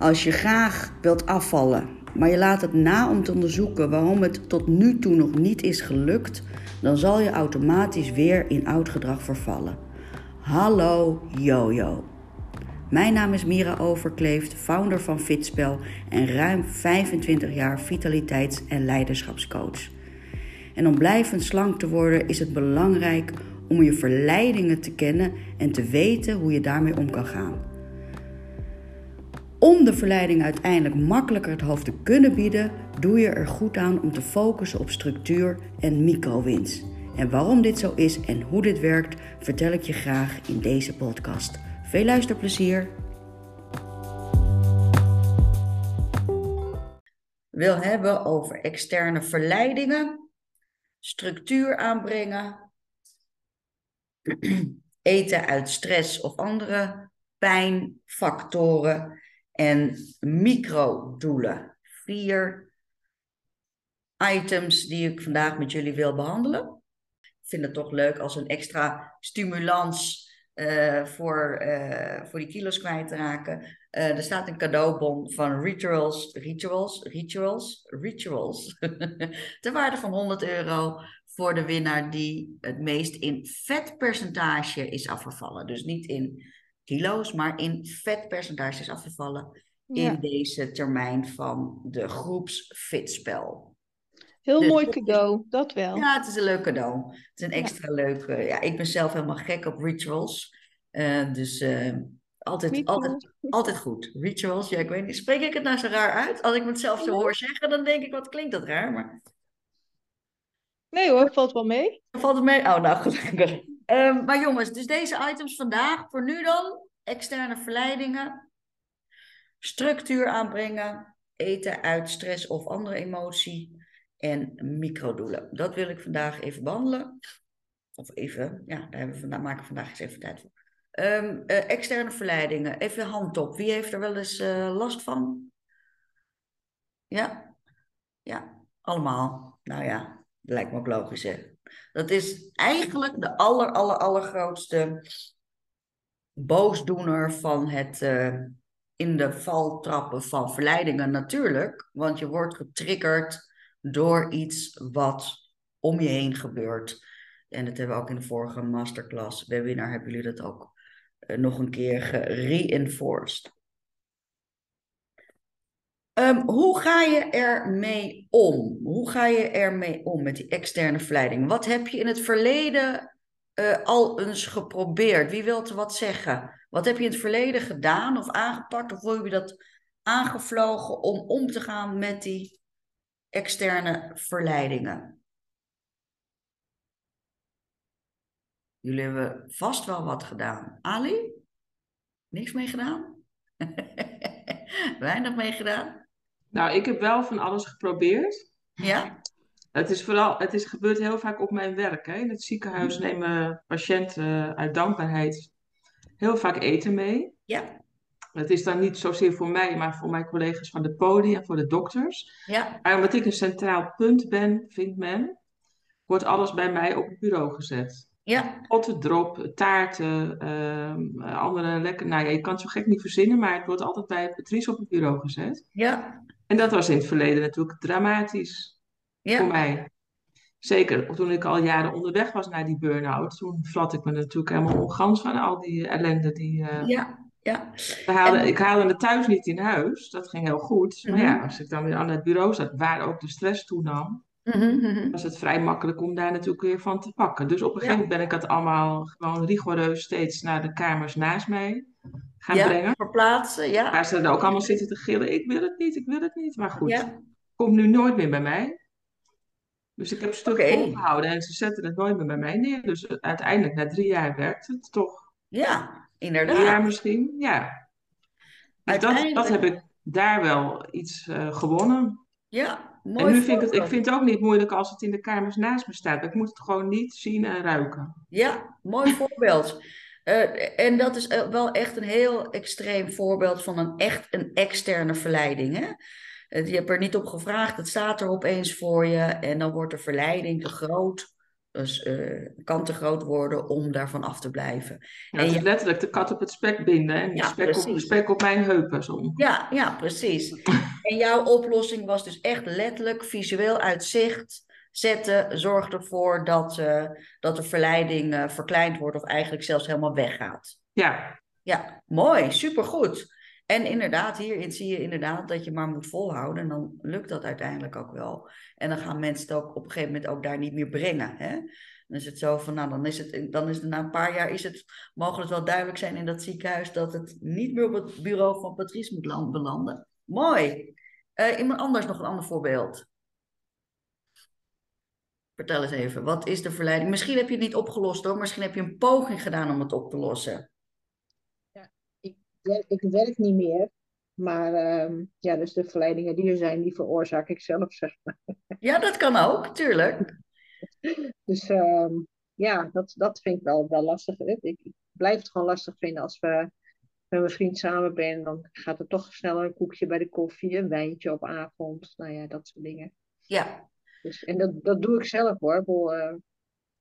Als je graag wilt afvallen, maar je laat het na om te onderzoeken waarom het tot nu toe nog niet is gelukt, dan zal je automatisch weer in oud gedrag vervallen. Hallo Jojo. Mijn naam is Mira Overkleeft, founder van Fitspel en ruim 25 jaar vitaliteits- en leiderschapscoach. En om blijvend slank te worden is het belangrijk om je verleidingen te kennen en te weten hoe je daarmee om kan gaan. Om de verleiding uiteindelijk makkelijker het hoofd te kunnen bieden, doe je er goed aan om te focussen op structuur en microwinst. En waarom dit zo is en hoe dit werkt, vertel ik je graag in deze podcast. Veel luisterplezier! Wil hebben over externe verleidingen, structuur aanbrengen, eten uit stress of andere pijnfactoren en microdoelen. Vier items die ik vandaag met jullie wil behandelen. Ik vind het toch leuk als een extra stimulans uh, voor, uh, voor die kilo's kwijt te raken. Uh, er staat een cadeaubon van Rituals, Rituals, Rituals, Rituals. ter waarde van 100 euro voor de winnaar die het meest in vetpercentage is afgevallen. Dus niet in kilo's, maar in vetpercentages afgevallen in deze termijn van de groepsfitspel. Heel dus, mooi cadeau, dat wel. Ja, het is een leuk cadeau. Het is een extra ja. leuke. Ja, ik ben zelf helemaal gek op rituals. Uh, dus uh, altijd, altijd, altijd goed. Rituals, ja, ik weet niet. Spreek ik het nou zo raar uit? Als ik het zelf zo hoor zeggen, dan denk ik, wat klinkt dat raar? Maar... Nee hoor, valt wel mee. Valt het mee? Oh, nou gelukkig. Um, maar jongens, dus deze items vandaag, voor nu dan, externe verleidingen, structuur aanbrengen, eten uit stress of andere emotie en microdoelen. Dat wil ik vandaag even behandelen. Of even, ja, daar hebben we vandaag, maken we vandaag eens even tijd voor. Um, uh, externe verleidingen, even hand op. Wie heeft er wel eens uh, last van? Ja? Ja, allemaal. Nou ja, lijkt me ook logisch hè. Dat is eigenlijk de aller, aller, allergrootste boosdoener van het uh, in de val trappen van verleidingen natuurlijk. Want je wordt getriggerd door iets wat om je heen gebeurt. En dat hebben we ook in de vorige masterclass, webinar, hebben jullie dat ook uh, nog een keer gereinforced. Um, hoe ga je ermee om? Hoe ga je ermee om met die externe verleiding? Wat heb je in het verleden uh, al eens geprobeerd? Wie wilt er wat zeggen? Wat heb je in het verleden gedaan of aangepakt? Of hoe heb je dat aangevlogen om om te gaan met die externe verleidingen? Jullie hebben vast wel wat gedaan. Ali? Niks mee gedaan? Weinig mee gedaan? Nou, ik heb wel van alles geprobeerd. Ja? Het is vooral, het is gebeurd heel vaak op mijn werk. Hè. In het ziekenhuis Mhm. nemen patiënten uit dankbaarheid heel vaak eten mee. Ja, Het is dan niet zozeer voor mij, maar voor mijn collega's van de poli en voor de dokters. ja, Maar omdat ik een centraal punt ben, vindt men, wordt alles bij mij op het bureau gezet. ja, Potten, drop, taarten, ehm, andere lekker. Nou ja, je kan het zo gek niet verzinnen, maar het wordt altijd bij Patrice op het bureau gezet. ja, En dat was in het verleden natuurlijk dramatisch voor mij. Zeker toen ik al jaren onderweg was naar die burn-out, toen vlat ik me natuurlijk helemaal ongans van al die ellende. Die, eh, ja, ja. En- Ik haalde het thuis niet in huis, dat ging heel goed. Maar Mhm. ja, als ik dan weer aan het bureau zat, waar ook de stress toenam, Mhm, mhm. was het vrij makkelijk om daar natuurlijk weer van te pakken. Dus op een gegeven moment ben ik het allemaal gewoon rigoureus steeds naar de kamers naast mij gaan Ja, brengen. verplaatsen, ja. Waar ze dan ook allemaal zitten te gillen, ik wil het niet, ik wil het niet. Maar goed, Ja, komt nu nooit meer bij mij. Dus ik heb stuk Oké. volgehouden en ze zetten het nooit meer bij mij neer. Dus uiteindelijk, na drie jaar werkt het toch. ja, Drie jaar inderdaad. misschien, ja. Dus dat, dat heb ik daar wel iets eh, gewonnen. Ja, mooi En nu vind ik het, ik vind het ook niet moeilijk als het in de kamers naast me staat. Ik moet het gewoon niet zien en ruiken. Ja, mooi voorbeeld. Eh, en dat is eh, wel echt een heel extreem voorbeeld van een echt een externe verleiding. Hè? Je hebt er niet op gevraagd, het staat er opeens voor je en dan wordt de verleiding te groot dus, eh, kan te groot worden om daarvan af te blijven. Ja, En het is je- letterlijk de kat op het spek binden. En Ja, spek, op, spek op mijn heupen. Zo. Ja, ja, precies. En jouw oplossing was dus echt letterlijk visueel uit zicht zetten. Zorg ervoor dat, eh, dat de verleiding eh, verkleind wordt of eigenlijk zelfs helemaal weggaat. Ja, Ja, mooi, supergoed. En inderdaad, hierin zie je inderdaad dat je maar moet volhouden. En dan lukt dat uiteindelijk ook wel. En dan gaan mensen het ook op een gegeven moment ook daar niet meer brengen. Hè? Dan is het zo van, nou, dan is het, dan is het na een paar jaar is het, mogen het wel duidelijk zijn in dat ziekenhuis dat het niet meer op het bureau van Patrice moet land- belanden. Mooi. Eh, iemand anders nog een ander voorbeeld. Vertel eens even, wat is de verleiding? Misschien heb je het niet opgelost hoor, misschien heb je een poging gedaan om het op te lossen. wer- ik werk niet meer. Maar ehm, ja, dus de verleidingen die er zijn, die veroorzaak ik zelf, zeg maar. Ja, dat kan ook, tuurlijk. Dus ehm, ja, dat, dat vind ik wel, wel lastig. Ik, ik blijf het gewoon lastig vinden als we met mijn vriend samen ben. Dan gaat er toch sneller een koekje bij de koffie, een wijntje op avond. Nou ja, dat soort dingen. Ja, Dus, en dat, dat doe ik zelf hoor. Eh,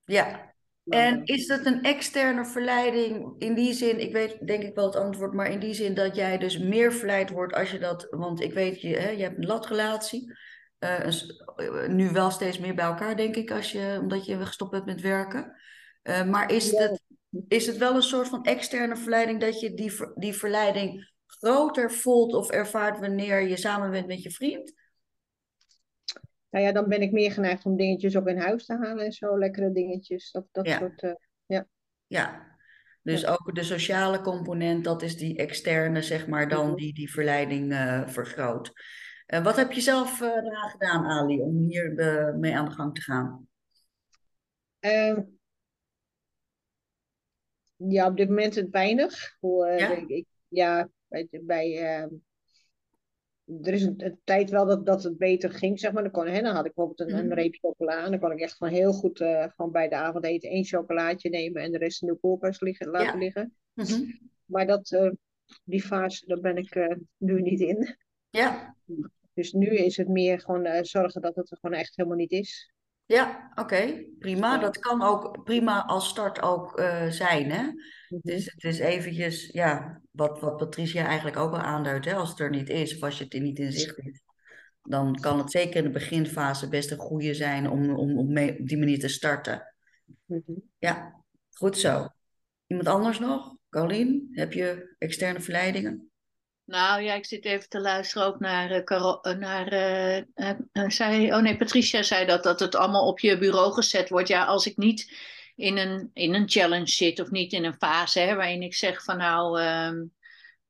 ja. maar, En eh, is het een externe verleiding in die zin, ik weet denk ik wel het antwoord, maar in die zin dat jij dus meer verleid wordt als je dat, want ik weet, je, hè, je hebt een latrelatie, eh, nu wel steeds meer bij elkaar denk ik, als je, omdat je gestopt bent met werken. Maar is Ja. het, is het wel een soort van externe verleiding dat je die, die verleiding groter voelt of ervaart wanneer je samen bent met je vriend? Nou ja, dan ben ik meer geneigd om dingetjes ook in huis te halen en zo. Lekkere dingetjes. Dat, dat Ja. soort. eh, Ja, dus Ja. ook de sociale component, dat is die externe, zeg maar, dan Mhm. die die verleiding eh, vergroot. Eh, wat heb je zelf eraan gedaan, Ali, om hier mee aan de gang te gaan? Ehm, ja, op dit moment het weinig. Eh, Ja? ik, ik- ja, bij, bij, ehm, er is een, een tijd wel dat, dat het beter ging, zeg maar. Dan, kon, hè, dan had ik bijvoorbeeld een, een Mhm. reep chocola. En dan kon ik echt gewoon heel goed eh, gewoon bij de avondeten één chocolaatje nemen en de rest in de koelkast liggen, laten Ja. liggen. Mhm. Maar dat, eh, die fase, daar ben ik eh, nu niet in. Ja, Dus nu is het meer gewoon zorgen dat het er gewoon echt helemaal niet is. Ja, oké, prima. Dat kan ook prima als start ook eh, zijn, hè? Mhm. Dus het is eventjes, ja, wat, wat Patricia eigenlijk ook al aanduidt, hè? Als het er niet is of als je het er niet in zicht hebt, dan kan het zeker in de beginfase best een goede zijn om, om, om mee, op die manier te starten. Mhm. Ja, goed zo. Iemand anders nog? Carolien, heb je externe verleidingen? Nou ja, ik zit even te luisteren ook naar, eh, Caro- eh, naar eh, zei, oh nee, Patricia zei dat, dat het allemaal op je bureau gezet wordt. Ja, als ik niet in een, in een challenge zit of niet in een fase hè, waarin ik zeg van nou, ehm,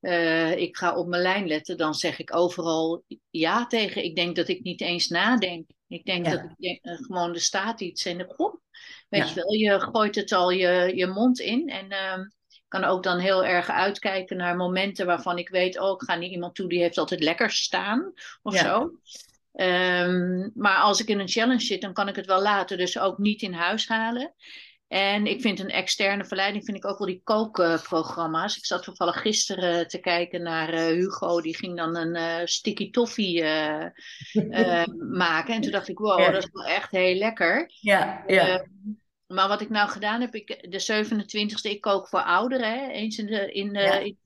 eh, ik ga op mijn lijn letten, dan zeg ik overal ja tegen. Ik denk dat ik niet eens nadenk. Ik denk Ja. dat ik denk, gewoon er staat iets en goh, weet Ja. je wel, je gooit het al je, je mond in en... ehm, kan ook dan heel erg uitkijken naar momenten waarvan ik weet, oh, ik ga niet iemand toe die heeft altijd lekker staan of Ja. zo. Ehm, maar als ik in een challenge zit, dan kan ik het wel laten, dus ook niet in huis halen. En ik vind een externe verleiding, vind ik ook wel die kookprogramma's. Ik zat toevallig gisteren te kijken naar eh, Hugo, die ging dan een eh, sticky toffee eh, maken. En toen dacht ik, wow, Ja. dat is wel echt heel lekker. Ja, ja. Maar wat ik nou gedaan heb, ik, de 27e, ik kook voor ouderen. Hè? Eens in de, in,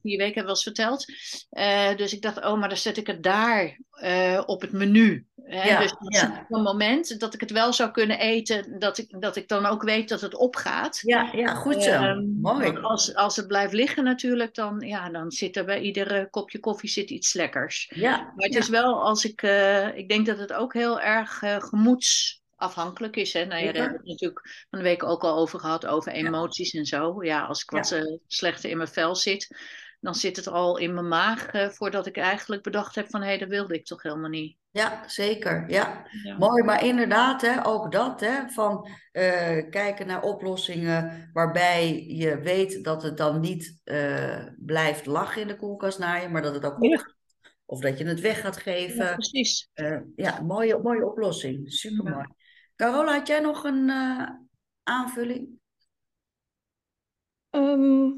vier weken hebben we wel eens verteld. Eh, dus ik dacht, oh, maar dan zet ik het daar eh, op het menu. Hè? Ja, dus ja. ik een moment dat ik het wel zou kunnen eten, dat ik, dat ik dan ook weet dat het opgaat. ja, ja, goed zo. Ehm, Mooi. Want als, als het blijft liggen natuurlijk, dan, ja, dan zit er bij ieder eh, kopje koffie zit iets lekkers. Ja, Maar het is wel als ik, eh, ik denk dat het ook heel erg eh, gemoedsafhankelijk is. Hè? Nou, ja, daar hebben we het natuurlijk van de week ook al over gehad, over emoties en zo. Ja, als ik wat Ja. eh, slechter in mijn vel zit, dan zit het al in mijn maag eh, voordat ik eigenlijk bedacht heb van hé, dat wilde ik toch helemaal niet. Ja, zeker. Ja. Ja. Mooi, maar inderdaad, hè, ook dat, hè, van eh, kijken naar oplossingen waarbij je weet dat het dan niet blijft lachen in de koelkast na je, maar dat het ook Ja. opgaat. Of dat je het weg gaat Ja, geven. precies. Eh, ja, mooie, mooie oplossing. Supermooi. Carola, had jij nog een eh, aanvulling? Mm-hmm.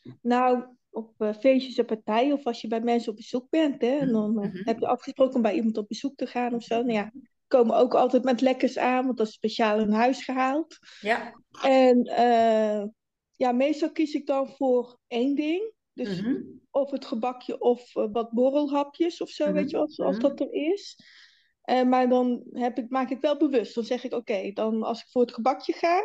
Ehm, nou, op eh, feestjes en partijen of als je bij mensen op bezoek bent, hè, en dan eh, Mhm. heb je afgesproken om bij iemand op bezoek te gaan of zo. Nou ja, komen ook altijd met lekkers aan, want dat is speciaal in huis gehaald. Ja. En ja, meestal kies ik dan voor één ding. Dus Mhm. of het gebakje of wat borrelhapjes of zo, weet je, als, als dat er is. Eh, maar dan heb ik, maak ik wel bewust. Dan zeg ik, oké, dan als ik voor het gebakje ga,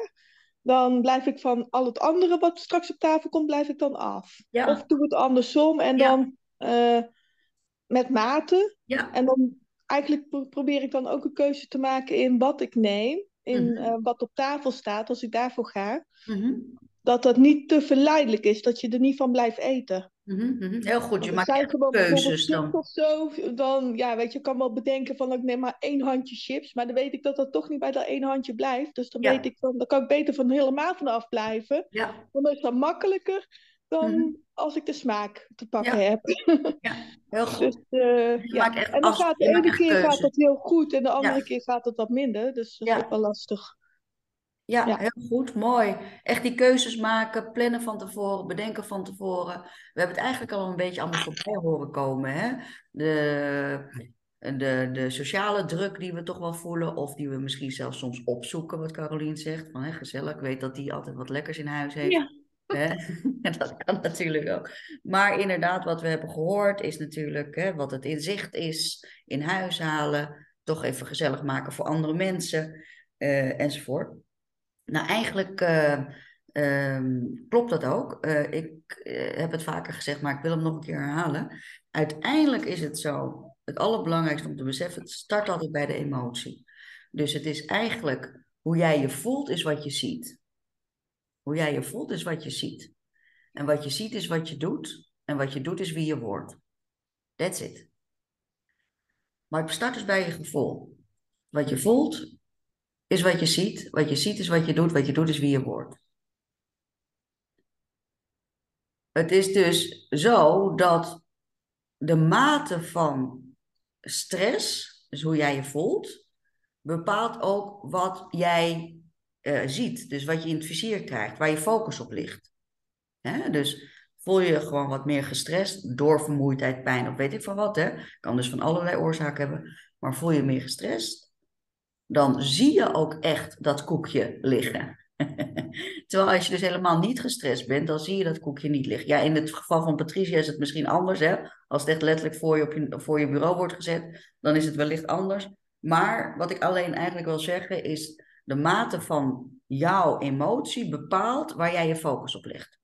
dan blijf ik van al het andere wat straks op tafel komt, blijf ik dan af. Ja. Of doe het andersom en Ja. dan eh, met mate. Ja. En dan eigenlijk pro- probeer ik dan ook een keuze te maken in wat ik neem, in Mhm. eh, wat op tafel staat, als ik daarvoor ga. Mhm. Dat dat niet te verleidelijk is, dat je er niet van blijft eten. Mhm, mhm. Heel goed, je maakt gewoon keuzes dan. of zo, dan, ja, weet je, kan wel bedenken van, ik neem maar één handje chips, maar dan weet ik dat dat toch niet bij dat één handje blijft. Dus dan Ja. weet ik van, dan kan ik beter van helemaal vanaf blijven. Ja, Want dan is dat makkelijker dan Mhm. als ik de smaak te pakken Ja. heb. heel goed. Dus, eh, ja. En dan gaat de ene keer gaat dat heel goed en de andere Ja. keer gaat het wat minder. Dus dat Ja. is ook wel lastig. Ja, Ja. heel goed, mooi. Echt die keuzes maken, plannen van tevoren, bedenken van tevoren. We hebben het eigenlijk al een beetje allemaal voorbij horen komen, hè? De, de, de sociale druk die we toch wel voelen, of die we misschien zelfs soms opzoeken, wat Carolien zegt. Van, hè, gezellig, ik weet dat die altijd wat lekkers in huis heeft. Ja. Hè? En dat kan natuurlijk ook. Maar inderdaad, wat we hebben gehoord is natuurlijk hè, wat het in zicht is, in huis halen, toch even gezellig maken voor andere mensen, eh, enzovoort. Nou, eigenlijk eh, ehm, klopt dat ook. Eh, ik eh, heb het vaker gezegd, maar ik wil hem nog een keer herhalen. Uiteindelijk is het zo, het allerbelangrijkste om te beseffen, het start altijd bij de emotie. Dus het is eigenlijk hoe jij je voelt, is wat je ziet. Hoe jij je voelt, is wat je ziet. En wat je ziet, is wat je doet. En wat je doet, is wie je wordt. That's it. Maar het start dus bij je gevoel. Wat je voelt, is wat je ziet. Wat je ziet is wat je doet. Wat je doet is wie je wordt. Het is dus zo dat de mate van stress, dus hoe jij je voelt, bepaalt ook wat jij eh, ziet. Dus wat je in het vizier krijgt, waar je focus op ligt. Hè? Dus voel je gewoon wat meer gestrest door vermoeidheid, pijn of weet ik van wat. Hè? Kan dus van allerlei oorzaken hebben. Maar voel je meer gestrest, dan zie je ook echt dat koekje liggen. Terwijl als je dus helemaal niet gestrest bent, dan zie je dat koekje niet liggen. Ja, in het geval van Patricia is het misschien anders. Hè? Als het echt letterlijk voor je, op je, voor je bureau wordt gezet, dan is het wellicht anders. Maar wat ik alleen eigenlijk wil zeggen is, de mate van jouw emotie bepaalt waar jij je focus op legt.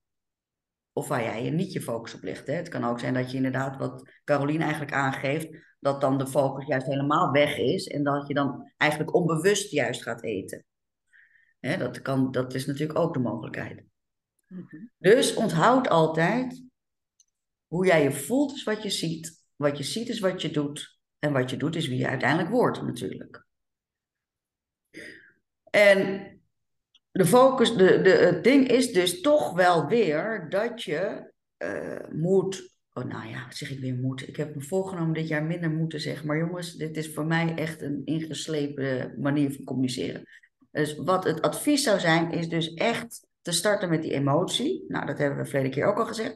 Of waar jij je niet je focus op legt. Hè? Het kan ook zijn dat je inderdaad, wat Caroline eigenlijk aangeeft, dat dan de focus juist helemaal weg is en dat je dan eigenlijk onbewust juist gaat eten. Hè, dat, kan, dat is natuurlijk ook de mogelijkheid. Dus onthoud altijd, hoe jij je voelt is wat je ziet, wat je ziet is wat je doet en wat je doet is wie je uiteindelijk wordt natuurlijk. En de focus, de, de, het ding is dus toch wel weer dat je uh, moet Oh, nou ja, zeg ik weer moet. Ik heb me voorgenomen dit jaar minder moeten zeggen. Maar jongens, dit is voor mij echt een ingeslepen manier van communiceren. Dus wat het advies zou zijn, is dus echt te starten met die emotie. Nou, dat hebben we verleden keer ook al gezegd.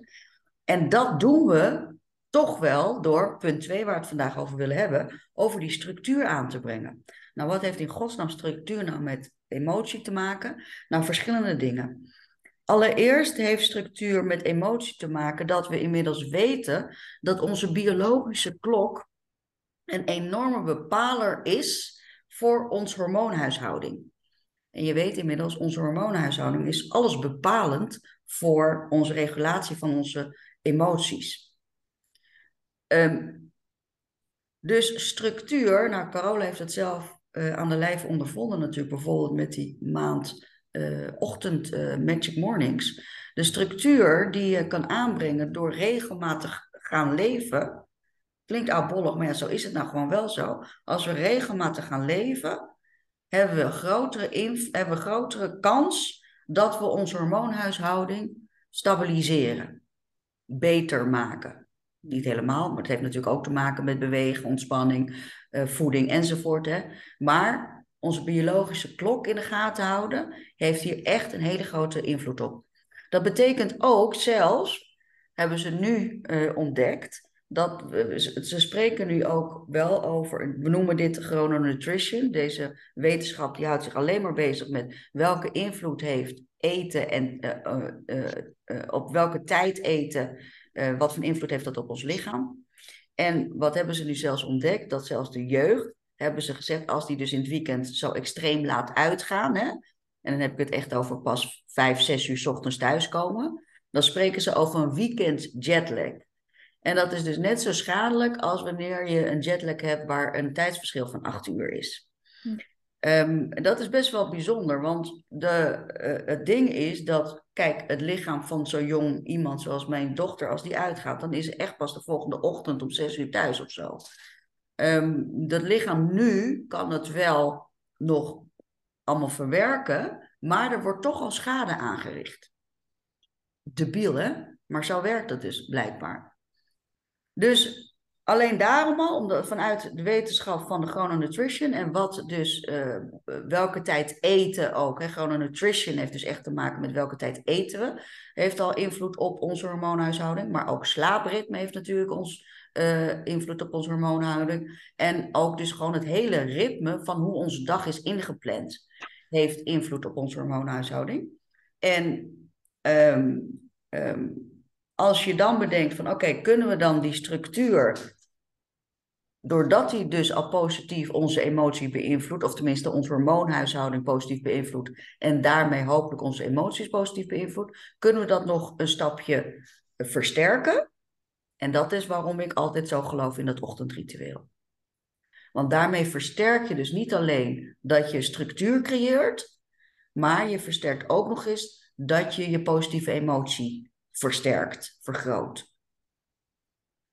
En dat doen we toch wel door punt 2, waar we het vandaag over willen hebben, over die structuur aan te brengen. Nou, wat heeft in godsnaam structuur nou met emotie te maken? Nou, verschillende dingen. Allereerst heeft structuur met emotie te maken dat we inmiddels weten dat onze biologische klok een enorme bepaler is voor ons hormoonhuishouding. En je weet inmiddels, onze hormoonhuishouding is alles bepalend voor onze regulatie van onze emoties. Um, dus structuur, nou Carola heeft het zelf uh, aan de lijf ondervonden natuurlijk, bijvoorbeeld met die maand uh, ochtend uh, Magic Mornings. De structuur die je kan aanbrengen door regelmatig gaan leven. Klinkt oudbollig, maar ja, zo is het nou gewoon wel zo. Als we regelmatig gaan leven, hebben we grotere, hebben we grotere kans dat we onze hormoonhuishouding stabiliseren. Beter maken. Niet helemaal, maar het heeft natuurlijk ook te maken met bewegen, ontspanning, uh, voeding enzovoort. Hè. Maar onze biologische klok in de gaten houden, heeft hier echt een hele grote invloed op. Dat betekent ook zelfs, hebben ze nu uh, ontdekt, dat ze spreken nu ook wel over, we noemen dit chrononutrition. Deze wetenschap die houdt zich alleen maar bezig met welke invloed heeft eten en eh, eh, eh, eh, op welke tijd eten, eh, wat voor invloed heeft dat op ons lichaam. En wat hebben ze nu zelfs ontdekt? Dat zelfs de jeugd, hebben ze gezegd, als die dus in het weekend zo extreem laat uitgaan, hè, en dan heb ik het echt over pas vijf, zes uur 's ochtends thuiskomen, dan spreken ze over een weekend jetlag. En dat is dus net zo schadelijk als wanneer je een jetlag hebt waar een tijdsverschil van acht uur is. Hm. Ehm, dat is best wel bijzonder, want de, eh, het ding is dat, kijk, het lichaam van zo'n jong iemand zoals mijn dochter, als die uitgaat, dan is ze echt pas de volgende ochtend om zes uur thuis of zo. Ehm, dat lichaam nu kan het wel nog allemaal verwerken, maar er wordt toch al schade aangericht. Debiel, hè? Maar zo werkt het dus blijkbaar. Dus alleen daarom al, omdat, vanuit de wetenschap van de chrononutrition en wat dus, eh, welke tijd eten ook. Hè? Chrononutrition heeft dus echt te maken met welke tijd eten we. Heeft al invloed op onze hormoonhuishouding, maar ook slaapritme heeft natuurlijk ons, eh, invloed op onze hormoonhouding. En ook dus gewoon het hele ritme van hoe onze dag is ingepland heeft invloed op onze hormoonhuishouding. En ehm, ehm, als je dan bedenkt van oké, kunnen we dan die structuur, doordat die dus al positief onze emotie beïnvloedt, of tenminste onze hormoonhuishouding positief beïnvloedt, en daarmee hopelijk onze emoties positief beïnvloedt, kunnen we dat nog een stapje versterken? En dat is waarom ik altijd zo geloof in dat ochtendritueel. Want daarmee versterk je dus niet alleen dat je structuur creëert, maar je versterkt ook nog eens dat je je positieve emotie versterkt, vergroot.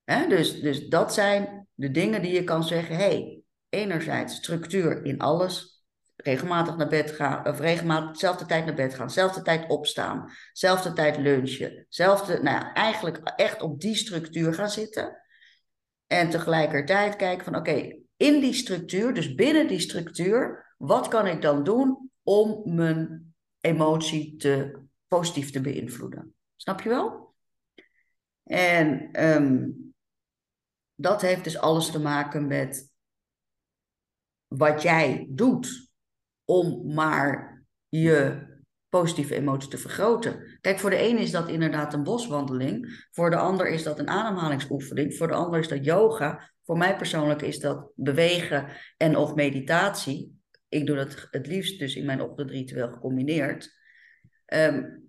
Dus, dus dat zijn de dingen die je kan zeggen. hey, enerzijds structuur in alles. Regelmatig naar bed gaan, of regelmatig dezelfde tijd naar bed gaan, dezelfde tijd opstaan, dezelfde tijd lunchen, zelfde, nou ja, eigenlijk echt op die structuur gaan zitten. En tegelijkertijd kijken van oké, in die structuur, dus binnen die structuur, wat kan ik dan doen om mijn emotie te, positief te beïnvloeden? Snap je wel? En ehm, dat heeft dus alles te maken met wat jij doet om maar je positieve emotie te vergroten. Kijk, voor de ene is dat inderdaad een boswandeling, voor de ander is dat een ademhalingsoefening, voor de ander is dat yoga, voor mij persoonlijk is dat bewegen en of meditatie. Ik doe dat het liefst dus in mijn ochtendritueel gecombineerd. Um,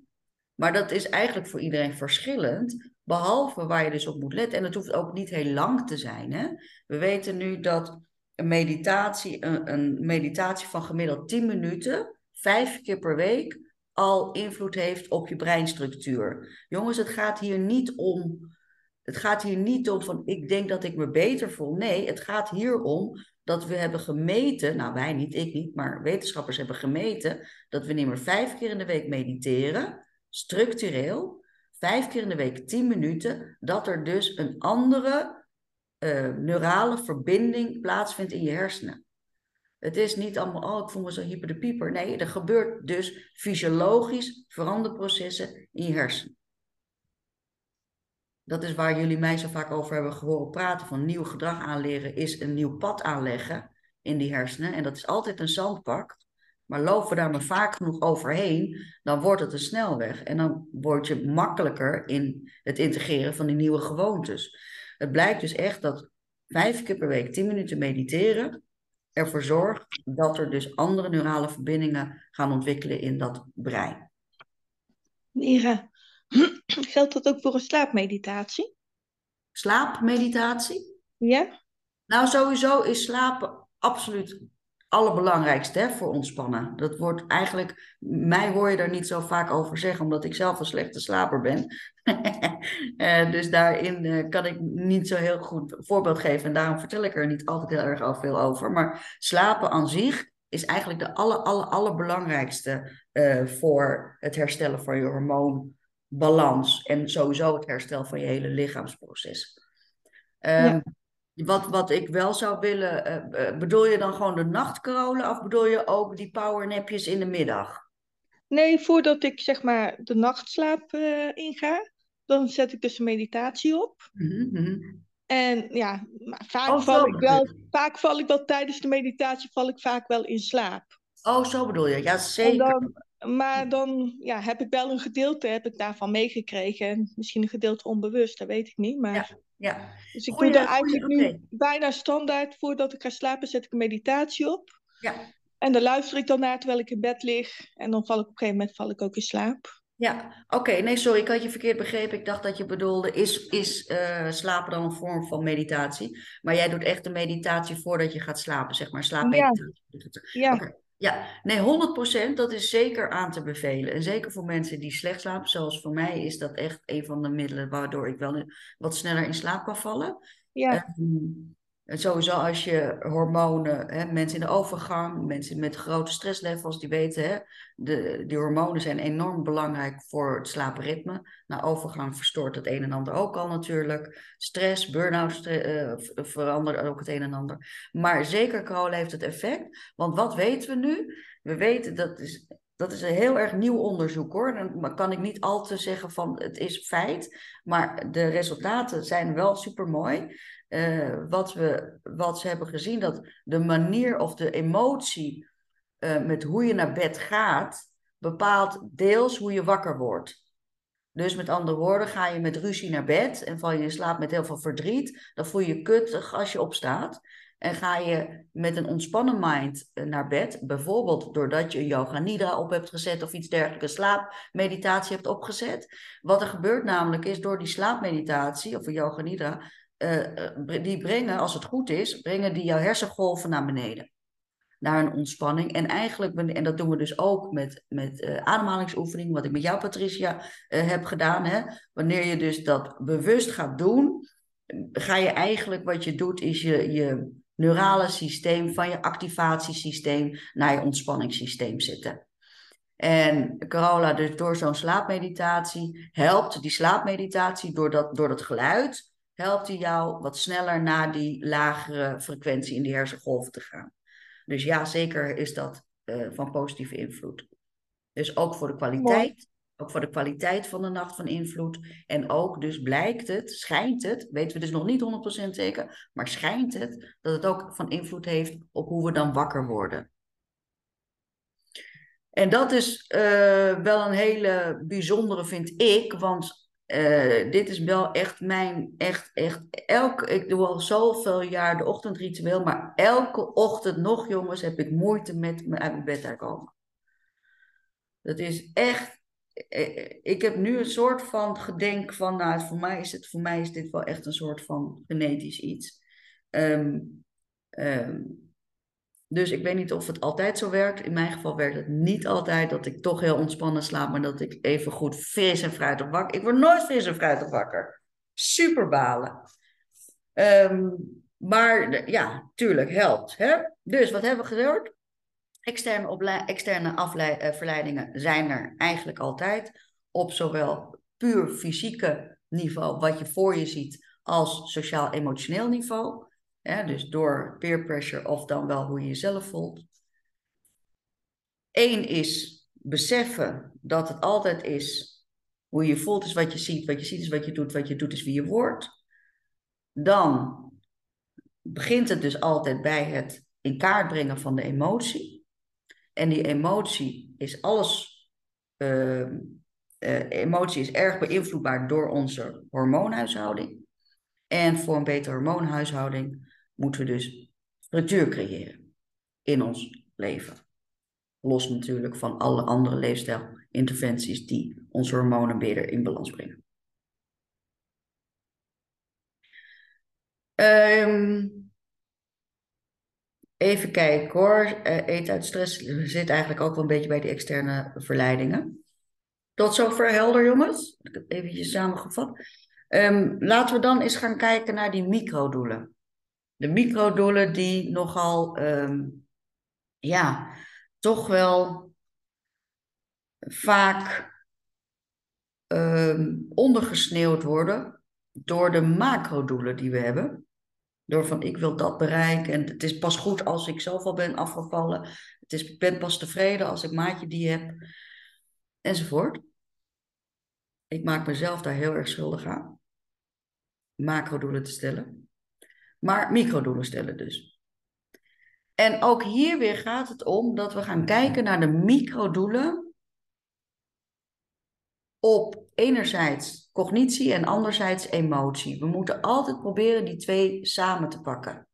maar dat is eigenlijk voor iedereen verschillend, behalve waar je dus op moet letten. En het hoeft ook niet heel lang te zijn. Hè? We weten nu dat een meditatie, een, een meditatie van gemiddeld 10 minuten, vijf keer per week, al invloed heeft op je breinstructuur. Jongens, het gaat hier niet om. Het gaat hier niet om van ik denk dat ik me beter voel. Nee, het gaat hier om dat we hebben gemeten, nou wij niet, ik niet, maar wetenschappers hebben gemeten dat we niet meer vijf keer in de week mediteren, structureel, vijf keer in de week tien minuten, dat er dus een andere uh, neurale verbinding plaatsvindt in je hersenen. Het is niet allemaal, oh, ik voel me zo hyper de pieper. Nee, er gebeurt dus fysiologisch veranderprocessen in je hersenen. Dat is waar jullie mij zo vaak over hebben gehoord praten. Van nieuw gedrag aanleren is een nieuw pad aanleggen in die hersenen. En dat is altijd een zandpak. Maar lopen we daar maar vaak genoeg overheen, dan wordt het een snelweg. En dan word je makkelijker in het integreren van die nieuwe gewoontes. Het blijkt dus echt dat vijf keer per week tien minuten mediteren ervoor zorgt dat er dus andere neurale verbindingen gaan ontwikkelen in dat brein. Mira, geldt dat ook voor een slaapmeditatie? Slaapmeditatie? Ja. Nou, sowieso is slapen absoluut allerbelangrijkste hè, voor ontspannen. Dat wordt eigenlijk, mij hoor je daar niet zo vaak over zeggen, omdat ik zelf een slechte slaper ben. uh, dus daarin uh, kan ik niet zo heel goed voorbeeld geven en daarom vertel ik er niet altijd heel erg al veel over. Maar slapen aan zich is eigenlijk de aller, aller, allerbelangrijkste uh, voor het herstellen van je hormoonbalans en sowieso het herstel van je hele lichaamsproces. Um, ja. Wat, wat ik wel zou willen, uh, bedoel je dan gewoon de nachtkarolen of bedoel je ook die powernapjes in de middag? Nee, voordat ik zeg maar de nachtslaap uh, inga, dan zet ik dus een meditatie op. Mm -hmm. En ja, vaak, Oh, val ik wel, vaak val ik wel tijdens de meditatie val ik vaak wel in slaap. Oh, zo bedoel je. Ja, zeker. dan, maar dan ja, heb ik wel een gedeelte heb ik daarvan meegekregen. En misschien een gedeelte onbewust, dat weet ik niet. Maar, Ja. Dus ik Goeie- doe er goeie- eigenlijk nu bijna standaard voordat ik ga slapen, zet ik een meditatie op. Ja. En daar luister ik dan naar terwijl ik in bed lig. En dan val ik op een gegeven moment val ik ook in slaap. Ja, oké. Nee, sorry, ik had je verkeerd begrepen. Ik dacht dat je bedoelde, is, is eh, slapen dan een vorm van meditatie? Maar jij doet echt de meditatie voordat je gaat slapen, zeg maar, slaapmeditatie. Ja, Oké. Ja, nee, 100% dat is zeker aan te bevelen. En zeker voor mensen die slecht slapen, zoals voor mij, is dat echt een van de middelen waardoor ik wel wat sneller in slaap kan vallen. ja, Ehm, en sowieso als je hormonen, hè, mensen in de overgang, mensen met grote stresslevels, die weten, hè, de, die hormonen zijn enorm belangrijk voor het slaapritme. Na overgang verstoort het een en ander ook al natuurlijk. Stress, burn-out stre- v- verandert ook het een en ander. Maar zeker kolen heeft het effect. Want wat weten we nu? We weten dat is, dat is een heel erg nieuw onderzoek hoor. Dan kan ik niet al te zeggen van het is feit. Maar de resultaten zijn wel super mooi. Wat, we, wat ze hebben gezien, dat de manier of de emotie eh, met hoe je naar bed gaat, bepaalt deels hoe je wakker wordt. Dus met andere woorden, ga je met ruzie naar bed en val je in slaap met heel veel verdriet, dan voel je je kuttig als je opstaat. En ga je met een ontspannen mind eh, naar bed, bijvoorbeeld doordat je yoga nidra op hebt gezet of iets dergelijks, slaapmeditatie hebt opgezet. Wat er gebeurt namelijk is door die slaapmeditatie of yoga nidra, eh, eh, die brengen, als het goed is, brengen die jouw hersengolven naar beneden. Naar een ontspanning. En eigenlijk, en dat doen we dus ook met, met eh, ademhalingsoefening, wat ik met jou, Patricia, heb gedaan. Hè? Wanneer je dus dat bewust gaat doen, ga je eigenlijk, wat je doet, is je, je neurale systeem van je activatiesysteem naar je ontspanningssysteem zetten. En Carola, dus door zo'n slaapmeditatie, helpt die slaapmeditatie door dat, door dat geluid, helpt die jou wat sneller naar die lagere frequentie in die hersengolven te gaan. Dus ja, zeker is dat eh, van positieve invloed. Dus ook voor de kwaliteit, ook voor de kwaliteit van de nacht van invloed. En ook dus blijkt het, schijnt het, weten we dus nog niet 100% zeker, maar schijnt het dat het ook van invloed heeft op hoe we dan wakker worden. En dat is eh, wel een hele bijzondere, vind ik, want eh, dit is wel echt mijn, echt, echt, elke, ik doe al zoveel jaar de ochtendritueel, maar elke ochtend nog, jongens, heb ik moeite met me uit mijn bed te komen. Dat is echt, eh, ik heb nu een soort van gedenk van, nou, voor mij is, het, voor mij is dit wel echt een soort van genetisch iets. Ehm, dus ik weet niet of het altijd zo werkt. In mijn geval werkt het niet altijd dat ik toch heel ontspannen slaap, maar dat ik even goed fris en fruitig wakker. Ik word nooit fris en fruitig wakker. Super balen. Ehm, maar ja, tuurlijk, helpt. Hè? Dus wat hebben we gehoord? Externe, externe eh, zijn er eigenlijk altijd. Op zowel puur fysieke niveau, wat je voor je ziet, als sociaal-emotioneel niveau. Dus door peer pressure of dan wel hoe je jezelf voelt. Eén is beseffen dat het altijd is hoe je voelt is wat je ziet, wat je ziet is wat je doet, wat je doet is wie je wordt. Dan begint het dus altijd bij het in kaart brengen van de emotie. En die emotie is alles. Uh, uh, emotie is erg beïnvloedbaar door onze hormoonhuishouding. En voor een betere hormoonhuishouding moeten we dus structuur creëren in ons leven. Los natuurlijk van alle andere leefstijlinterventies die onze hormonen beter in balans brengen. Um, even kijken hoor. Uh, uit stress zit eigenlijk ook wel een beetje bij die externe verleidingen. Tot zover helder, jongens. Even samengevat. Um, laten we dan eens gaan kijken naar die microdoelen. De microdoelen die nogal, um, ja, toch wel vaak um, ondergesneeuwd worden door de macrodoelen die we hebben. Door van ik wil dat bereiken en het is pas goed als ik zoveel ben afgevallen. Het is, ik ben pas tevreden als ik maatje die heb. Enzovoort. Ik maak mezelf daar heel erg schuldig aan. macrodoelen te stellen, maar microdoelen stellen dus. En ook hier weer gaat het om dat we gaan kijken naar de microdoelen op enerzijds cognitie en anderzijds emotie. We moeten altijd proberen die twee samen te pakken.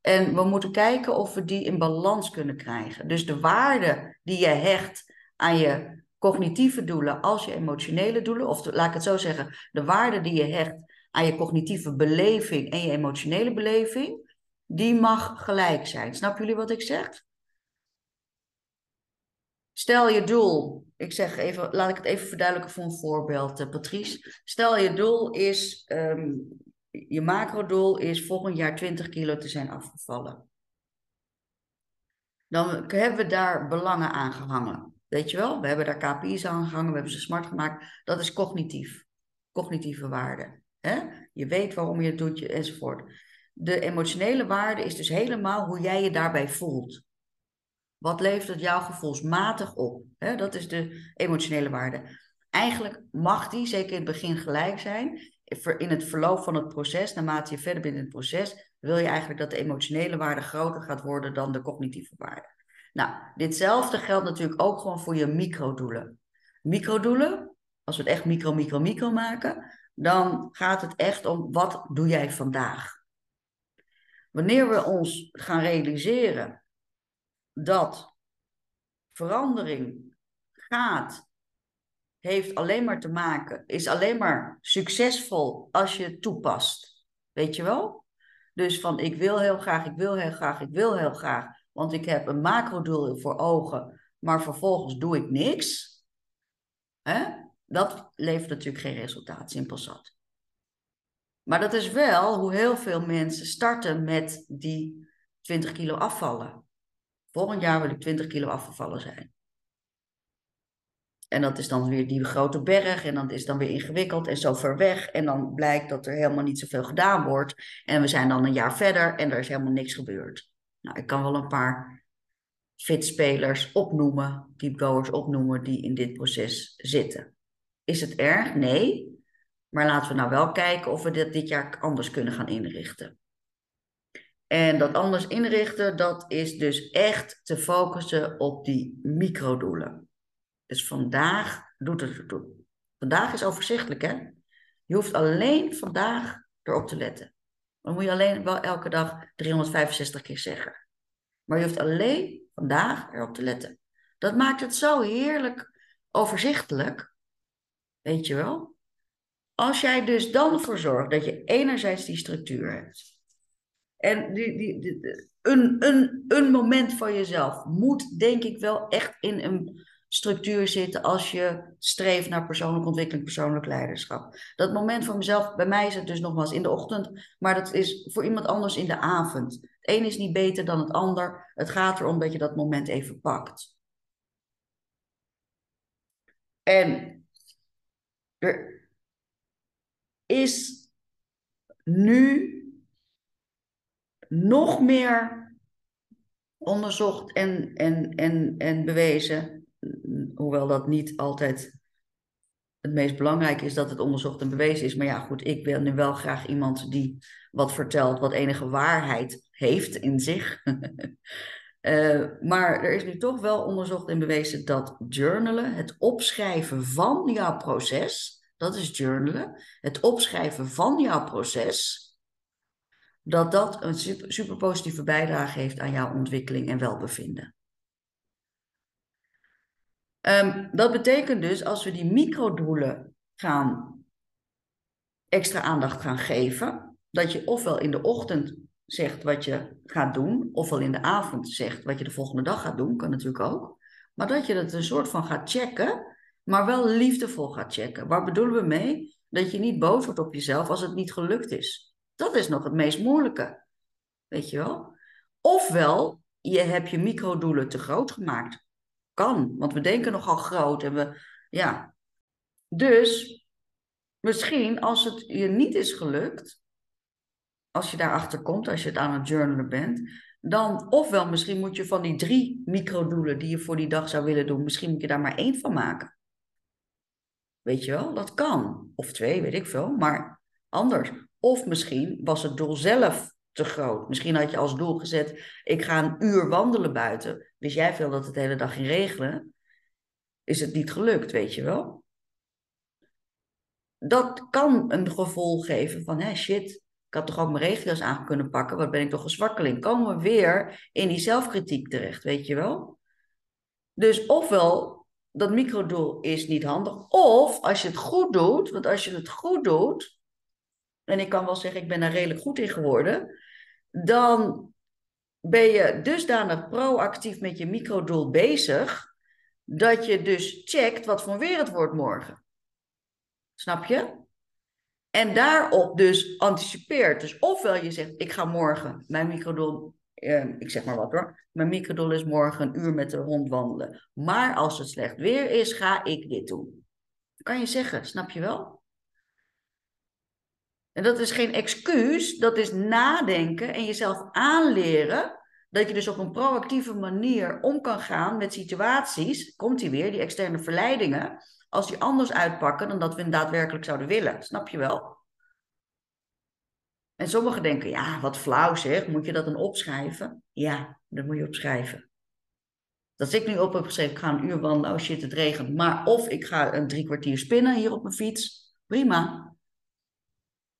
En we moeten kijken of we die in balans kunnen krijgen. Dus de waarde die je hecht aan je cognitieve doelen als je emotionele doelen, of laat ik het zo zeggen, de waarde die je hecht aan je cognitieve beleving en je emotionele beleving, die mag gelijk zijn. Snappen jullie wat ik zeg? Stel je doel, ik zeg even, laat ik het even verduidelijken voor een voorbeeld, uh, Patrice. Stel je doel is, um, je macrodoel is volgend jaar 20 kilo te zijn afgevallen. Dan hebben we daar belangen aan gehangen. Weet je wel, we hebben daar KPI's aan gehangen, we hebben ze smart gemaakt. Dat is cognitief, cognitieve waarde. Hè? Je weet waarom je het doet enzovoort. De emotionele waarde is dus helemaal hoe jij je daarbij voelt. Wat levert het jou gevoelsmatig op? Hè? Dat is de emotionele waarde. Eigenlijk mag die, zeker in het begin, gelijk zijn. In het verloop van het proces, naarmate je verder bent in het proces, wil je eigenlijk dat de emotionele waarde groter gaat worden dan de cognitieve waarde. Nou, ditzelfde geldt natuurlijk ook gewoon voor je microdoelen. Microdoelen, als we het echt micro, micro, micro maken, dan gaat het echt om wat doe jij vandaag? Wanneer we ons gaan realiseren dat verandering gaat, heeft alleen maar te maken, is alleen maar succesvol als je het toepast. Weet je wel? Dus van ik wil heel graag, ik wil heel graag, ik wil heel graag, want ik heb een macrodoel voor ogen, maar vervolgens doe ik niks. Hè? Dat levert natuurlijk geen resultaat, simpel zat. Maar dat is wel hoe heel veel mensen starten met die 20 kilo afvallen. Volgend jaar wil ik 20 kilo afgevallen zijn. En dat is dan weer die grote berg en dat is dan weer ingewikkeld en zo ver weg. En dan blijkt dat er helemaal niet zoveel gedaan wordt. En we zijn dan een jaar verder en er is helemaal niks gebeurd. Nou, ik kan wel een paar fitspelers opnoemen, keepgoers opnoemen, die in dit proces zitten. Is het erg? Nee. Maar laten we nou wel kijken of we dit dit jaar anders kunnen gaan inrichten. En dat anders inrichten, dat is dus echt te focussen op die microdoelen. Dus vandaag doet het ertoe. Vandaag is overzichtelijk, hè? Je hoeft alleen vandaag erop te letten. Dan moet je alleen wel elke dag 365 keer zeggen. Maar je hoeft alleen vandaag erop te letten. Dat maakt het zo heerlijk overzichtelijk. Weet je wel? Als jij dus dan ervoor zorgt dat je enerzijds die structuur hebt. En die, die, die, een, een, een moment van jezelf moet denk ik wel echt in een structuur zitten als je streeft naar persoonlijke ontwikkeling, persoonlijk leiderschap. Dat moment van mezelf, bij mij is het dus nogmaals in de ochtend, maar dat is voor iemand anders in de avond. Het een is niet beter dan het ander. Het gaat erom dat je dat moment even pakt. En er is nu nog meer onderzocht en, en, en, en bewezen, hoewel dat niet altijd het meest belangrijke is dat het onderzocht en bewezen is. Maar ja, goed, ik wil nu wel graag iemand die wat vertelt, wat enige waarheid heeft in zich. uh, maar er is nu toch wel onderzocht en bewezen dat journalen, het opschrijven van jouw proces, dat is journalen. Het opschrijven van jouw proces. Dat dat een super, super positieve bijdrage heeft aan jouw ontwikkeling en welbevinden. Um, dat betekent dus als we die microdoelen gaan extra aandacht gaan geven, dat je ofwel in de ochtend zegt wat je gaat doen, ofwel in de avond zegt wat je de volgende dag gaat doen, kan natuurlijk ook. Maar dat je het een soort van gaat checken maar wel liefdevol gaat checken. Waar bedoelen we mee? Dat je niet boos wordt op jezelf als het niet gelukt is. Dat is nog het meest moeilijke. Weet je wel? Ofwel, je hebt je microdoelen te groot gemaakt. Kan, want we denken nogal groot en we, ja. Dus misschien als het je niet is gelukt, als je daarachter komt, als je het aan het journalen bent, dan ofwel misschien moet je van die drie microdoelen die je voor die dag zou willen doen, misschien moet je daar maar één van maken. Weet je wel, dat kan. Of twee, weet ik veel, maar anders. Of misschien was het doel zelf te groot. Misschien had je als doel gezet, ik ga een uur wandelen buiten. Wist jij veel dat het de hele dag ging regenen? Is het niet gelukt, weet je wel? Dat kan een gevoel geven van, hé shit, ik had toch ook mijn regio's aan kunnen pakken, wat ben ik toch een zwakkeling. Komen we weer in die zelfkritiek terecht, weet je wel? Dus ofwel, dat microdoel is niet handig, of als je het goed doet, want als je het goed doet, en ik kan wel zeggen, ik ben daar redelijk goed in geworden, dan ben je dusdanig proactief met je microdoel bezig, dat je dus checkt wat voor weer het wordt morgen. Snap je? En daarop dus anticipeert. Dus ofwel je zegt, ik ga morgen mijn microdoel, eh, ik zeg maar wat hoor, mijn microdoel is morgen een uur met de hond wandelen. Maar als het slecht weer is, ga ik dit doen. kan je zeggen, snap je wel? En dat is geen excuus, dat is nadenken en jezelf aanleren dat je dus op een proactieve manier om kan gaan met situaties, komt die weer, die externe verleidingen, als die anders uitpakken dan dat we daadwerkelijk zouden willen. Snap je wel? En sommigen denken, ja, wat flauw zeg, moet je dat dan opschrijven? Ja, dat moet je opschrijven. Dat ik nu op heb geschreven, ik ga een uur wandelen, oh shit, het regent. Maar of ik ga een drie kwartier spinnen hier op mijn fiets, prima.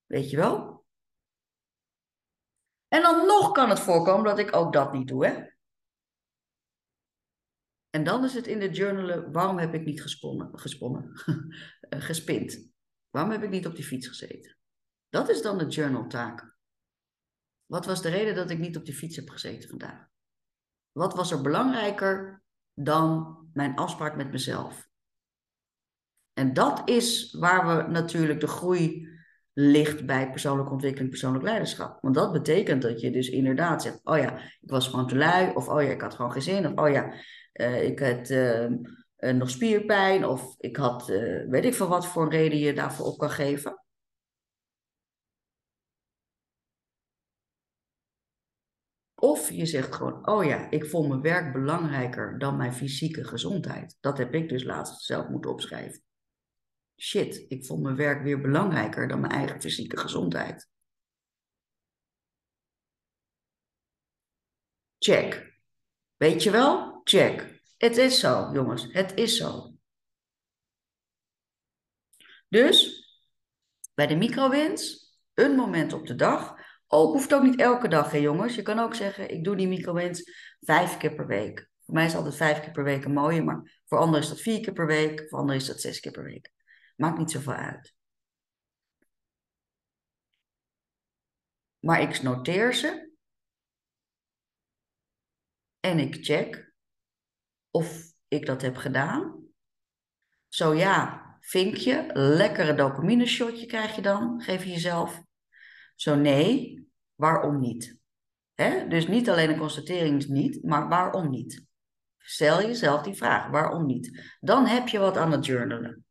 Weet je wel? En dan nog kan het voorkomen dat ik ook dat niet doe, hè? En dan is het in de journalen, waarom heb ik niet gesponnen, gesponnen eh? Waarom heb ik niet op die fiets gezeten? Dat is dan de journaltaak. Wat was de reden dat ik niet op die fiets heb gezeten vandaag? Wat was er belangrijker dan mijn afspraak met mezelf? En dat is waar we natuurlijk de groei ligt bij persoonlijke ontwikkeling, persoonlijk leiderschap. Want dat betekent dat je dus inderdaad zegt, oh ja, ik was gewoon te lui, of oh ja, ik had gewoon geen zin, of oh ja, uh, ik had uh, nog spierpijn, of ik had, uh, weet ik veel wat voor een reden je daarvoor op kan geven. Of je zegt gewoon, oh ja, ik vond mijn werk belangrijker dan mijn fysieke gezondheid. Dat heb ik dus laatst zelf moeten opschrijven shit, ik vond mijn werk weer belangrijker dan mijn eigen fysieke gezondheid. Check. Weet je wel? Check. Het is zo, jongens. Het is zo. Dus bij de microwins, een moment op de dag. Ook hoeft ook niet elke dag, hè jongens. Je kan ook zeggen, ik doe die microwins vijf keer per week. Voor mij is altijd vijf keer per week een mooie, maar voor anderen is dat vier keer per week, voor anderen is dat zes keer per week. Maakt niet zoveel uit. Maar ik noteer ze. En ik check of ik dat heb gedaan. Zo ja, vinkje, lekkere dopamine shotje krijg je dan, geef je jezelf. Zo nee, waarom niet? Dus niet alleen een constatering is niet, maar waarom niet? Stel jezelf die vraag, waarom niet? Dan heb je wat aan het journalen.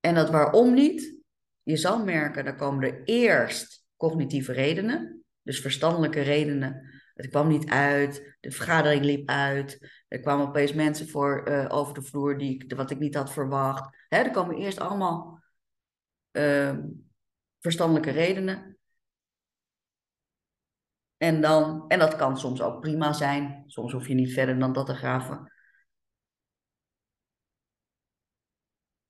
En dat waarom niet? Je zal merken, dan komen er eerst cognitieve redenen, dus verstandelijke redenen. Het kwam niet uit, de vergadering liep uit, er kwamen opeens mensen voor uh, over de vloer die, wat ik niet had verwacht. Hè, er komen eerst allemaal uh, verstandelijke redenen. En, dan, en dat kan soms ook prima zijn. Soms hoef je niet verder dan dat te graven.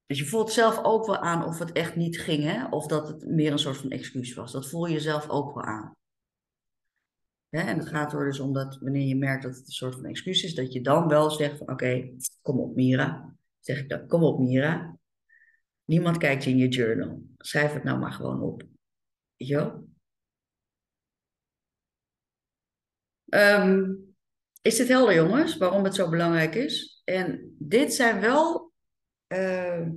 Dus je voelt zelf ook wel aan of het echt niet ging, hè? of dat het meer een soort van excuus was. Dat voel je zelf ook wel aan. Hè? En het gaat er dus om dat wanneer je merkt dat het een soort van excuus is, dat je dan wel zegt van oké, kom op Mira. Zeg ik dan, kom op Mira. Niemand kijkt in je journal. Schrijf het nou maar gewoon op. Wel? Um, is dit helder jongens, waarom het zo belangrijk is? En dit zijn wel uh,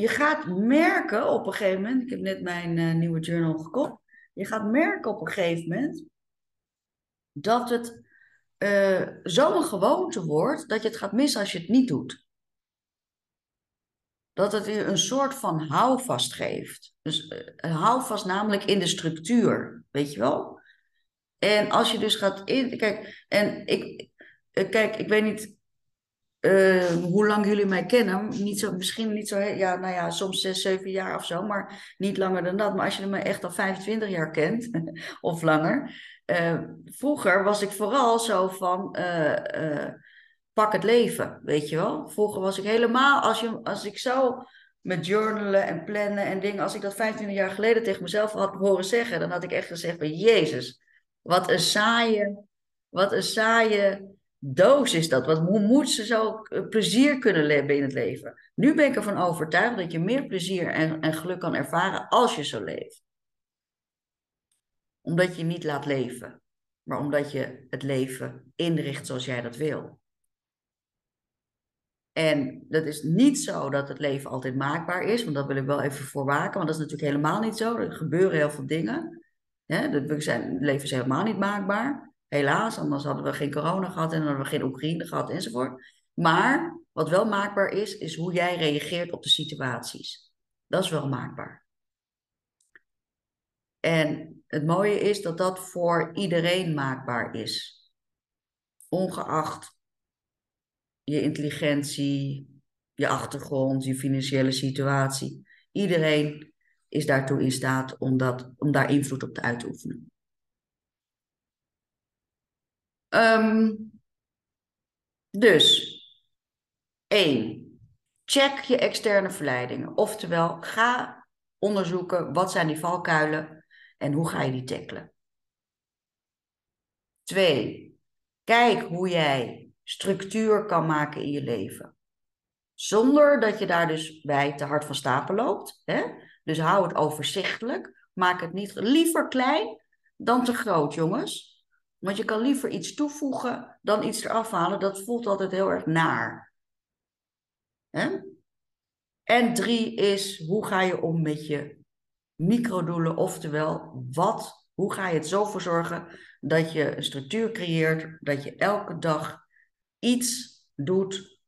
je gaat merken op een gegeven moment, ik heb net mijn uh, nieuwe journal gekocht, je gaat merken op een gegeven moment dat het uh, zo'n gewoonte wordt dat je het gaat missen als je het niet doet. Dat het je een soort van houvast geeft. Dus een houvast namelijk in de structuur, weet je wel? En als je dus gaat in. Kijk, en ik, kijk, ik weet niet eh, hoe lang jullie mij kennen, niet zo, misschien niet zo, ja, nou ja, soms zes, zeven jaar of zo, maar niet langer dan dat. Maar als je me echt al 25 jaar kent, of langer, eh, vroeger was ik vooral zo van, eh, eh, pak het leven, weet je wel. Vroeger was ik helemaal, als, je, als ik zo met journalen en plannen en dingen, als ik dat 25 jaar geleden tegen mezelf had horen zeggen, dan had ik echt gezegd van, Jezus, wat een saaie, wat een saaie doos is dat. Wat, hoe moet ze zo eh, plezier kunnen hebben in het leven? Nu ben ik ervan overtuigd dat je meer plezier en, en geluk kan ervaren als je zo leeft. Omdat je niet laat leven, maar omdat je het leven inricht zoals jij dat wil. En dat is niet zo dat het leven altijd maakbaar is, want dat wil ik wel even voorwaken, want dat is natuurlijk helemaal niet zo. Er gebeuren heel veel dingen. Het leven is helemaal niet maakbaar. Helaas, anders hadden we geen corona gehad en dan hadden we geen Oekraïne gehad enzovoort. Maar wat wel maakbaar is, is hoe jij reageert op de situaties. Dat is wel maakbaar. En het mooie is dat dat voor iedereen maakbaar is. Ongeacht je intelligentie, je achtergrond, je financiële situatie. Iedereen is daartoe in staat om, dat, om daar invloed op te uit te oefenen. Ehm, dus, één, check je externe verleidingen. Oftewel, ga onderzoeken wat zijn die valkuilen en hoe ga je die tackelen. Twee, kijk hoe jij structuur kan maken in je leven. Zonder dat je daar dus bij te hard van stapel loopt. Hè? Dus hou het overzichtelijk. Maak het niet liever klein dan te groot, jongens. Want je kan liever iets toevoegen dan iets eraf halen. Dat voelt altijd heel erg naar. Hè? En drie is, hoe ga je om met je microdoelen? Oftewel, wat, hoe ga je het zo voor zorgen dat je een structuur creëert, dat je elke dag iets doet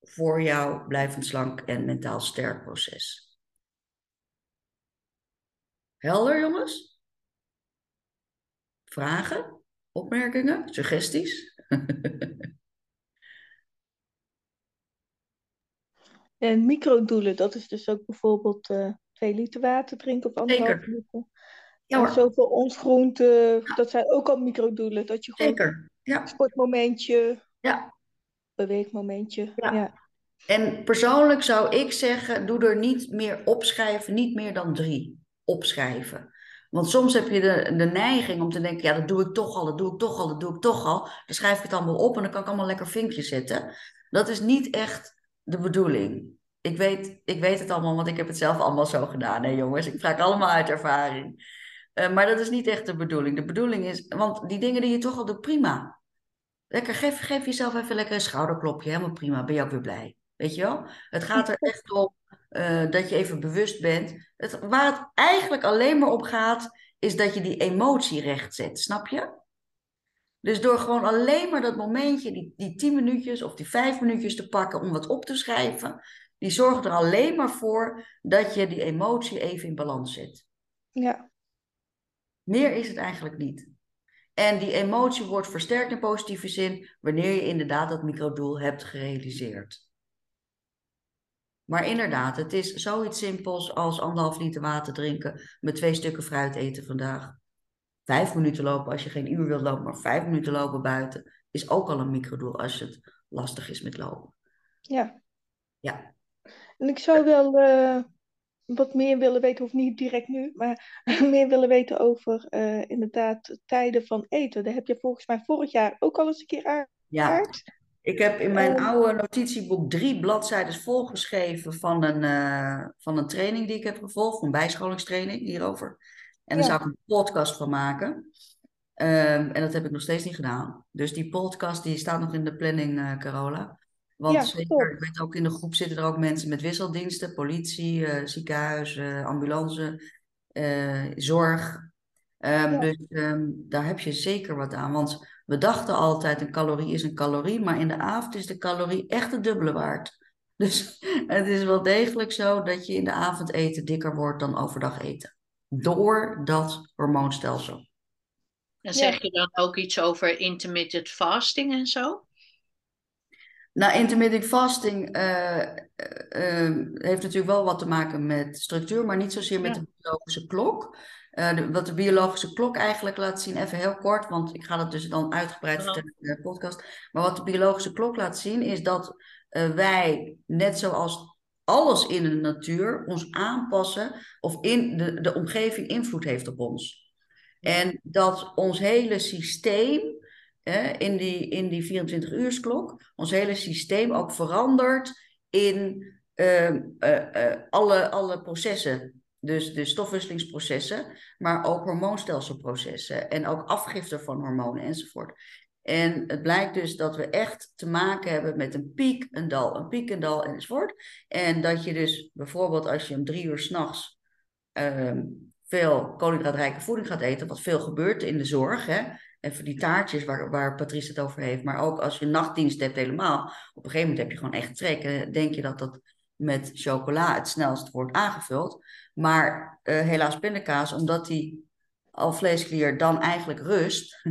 voor jouw blijvend slank en mentaal sterk proces. Helder, jongens? Vragen? Opmerkingen? Suggesties? En microdoelen, dat is dus ook bijvoorbeeld eh, twee liter water drinken of anderhalf liter. Ja En zoveel ons groente, dat zijn ook al microdoelen. Dat je gewoon zeker. Ja, sportmomentje, ja. beweegmomentje. Ja. Ja. En persoonlijk zou ik zeggen, doe er niet meer opschrijven, niet meer dan drie opschrijven. Want soms heb je de, de neiging om te denken, ja, dat doe ik toch al, dat doe ik toch al, dat doe ik toch al. Dan schrijf ik het allemaal op en dan kan ik allemaal lekker vinkjes zetten. Dat is niet echt de bedoeling. Ik weet, ik weet het allemaal, want ik heb het zelf allemaal zo gedaan, hè jongens. Ik vraag allemaal uit ervaring. Eh, maar dat is niet echt de bedoeling. De bedoeling is, want die dingen die je toch al doet, prima. Lekker, geef, geef jezelf even lekker een schouderklopje, helemaal prima. Ben je ook weer blij. Weet je wel? Het gaat er echt om eh, dat je even bewust bent. Het, waar het eigenlijk alleen maar op gaat, is dat je die emotie recht zet. Snap je? Dus door gewoon alleen maar dat momentje, die, die tien minuutjes of die vijf minuutjes te pakken om wat op te schrijven, die zorgen er alleen maar voor dat je die emotie even in balans zet. Ja. Meer is het eigenlijk niet. En die emotie wordt versterkt in positieve zin wanneer je inderdaad dat microdoel hebt gerealiseerd. Maar inderdaad, het is zoiets simpels als anderhalf liter water drinken met twee stukken fruit eten vandaag. Vijf minuten lopen als je geen uur wilt lopen, maar vijf minuten lopen buiten is ook al een microdoel als het lastig is met lopen. ja. Ja. En ik zou wel eh, wat meer willen weten, of niet direct nu, maar meer willen weten over eh, inderdaad tijden van eten. Daar heb je volgens mij vorig jaar ook al eens een keer Ja, aangehaakt. ik heb in mijn Ehm. oude notitieboek drie bladzijden volgeschreven van een, eh, van een training die ik heb gevolgd, een bijscholingstraining hierover. En daar Ja. zou ik een podcast van maken. Ehm, en dat heb ik nog steeds niet gedaan. Dus die podcast die staat nog in de planning, eh, Carola. Want Ja, zeker, ik weet ook in de groep zitten er ook mensen met wisseldiensten, politie, eh, ziekenhuis, ambulance, eh, zorg. Ehm, Ja. Dus ehm, daar heb je zeker wat aan. Want we dachten altijd een calorie is een calorie, maar in de avond is de calorie echt de dubbele waard. Dus het is wel degelijk zo dat je in de avond eten dikker wordt dan overdag eten. Door dat hormoonstelsel. En zeg je dan ook iets over intermittent fasting en zo? Nou, intermittent fasting eh, eh, eh, heeft natuurlijk wel wat te maken met structuur, maar niet zozeer met Ja. de biologische klok. Eh, de- wat de biologische klok eigenlijk laat zien, even heel kort, want ik ga dat dus dan uitgebreid vertellen in de podcast. Maar wat de biologische klok laat zien, is dat wij, net zoals alles in de natuur, ons aanpassen of in de, de omgeving invloed heeft op ons. En dat ons hele systeem, in die, in die 24-uursklok, ons hele systeem ook verandert in ehm, eh, eh, alle, alle processen. Dus de stofwisselingsprocessen, maar ook hormoonstelselprocessen en ook afgifte van hormonen enzovoort. En het blijkt dus dat we echt te maken hebben met een piek, een dal, een piek, een dal enzovoort. En dat je dus bijvoorbeeld als je om drie uur s'nachts ehm veel koolhydraatrijke voeding gaat eten, wat veel gebeurt in de zorg, hè. Even die taartjes waar, waar Patrice het over heeft, maar ook als je nachtdienst hebt helemaal. Op een gegeven moment heb je gewoon echt trek. En denk je dat dat met chocola het snelst wordt aangevuld. Maar eh, helaas pindakaas, omdat die alvleesklier dan eigenlijk rust,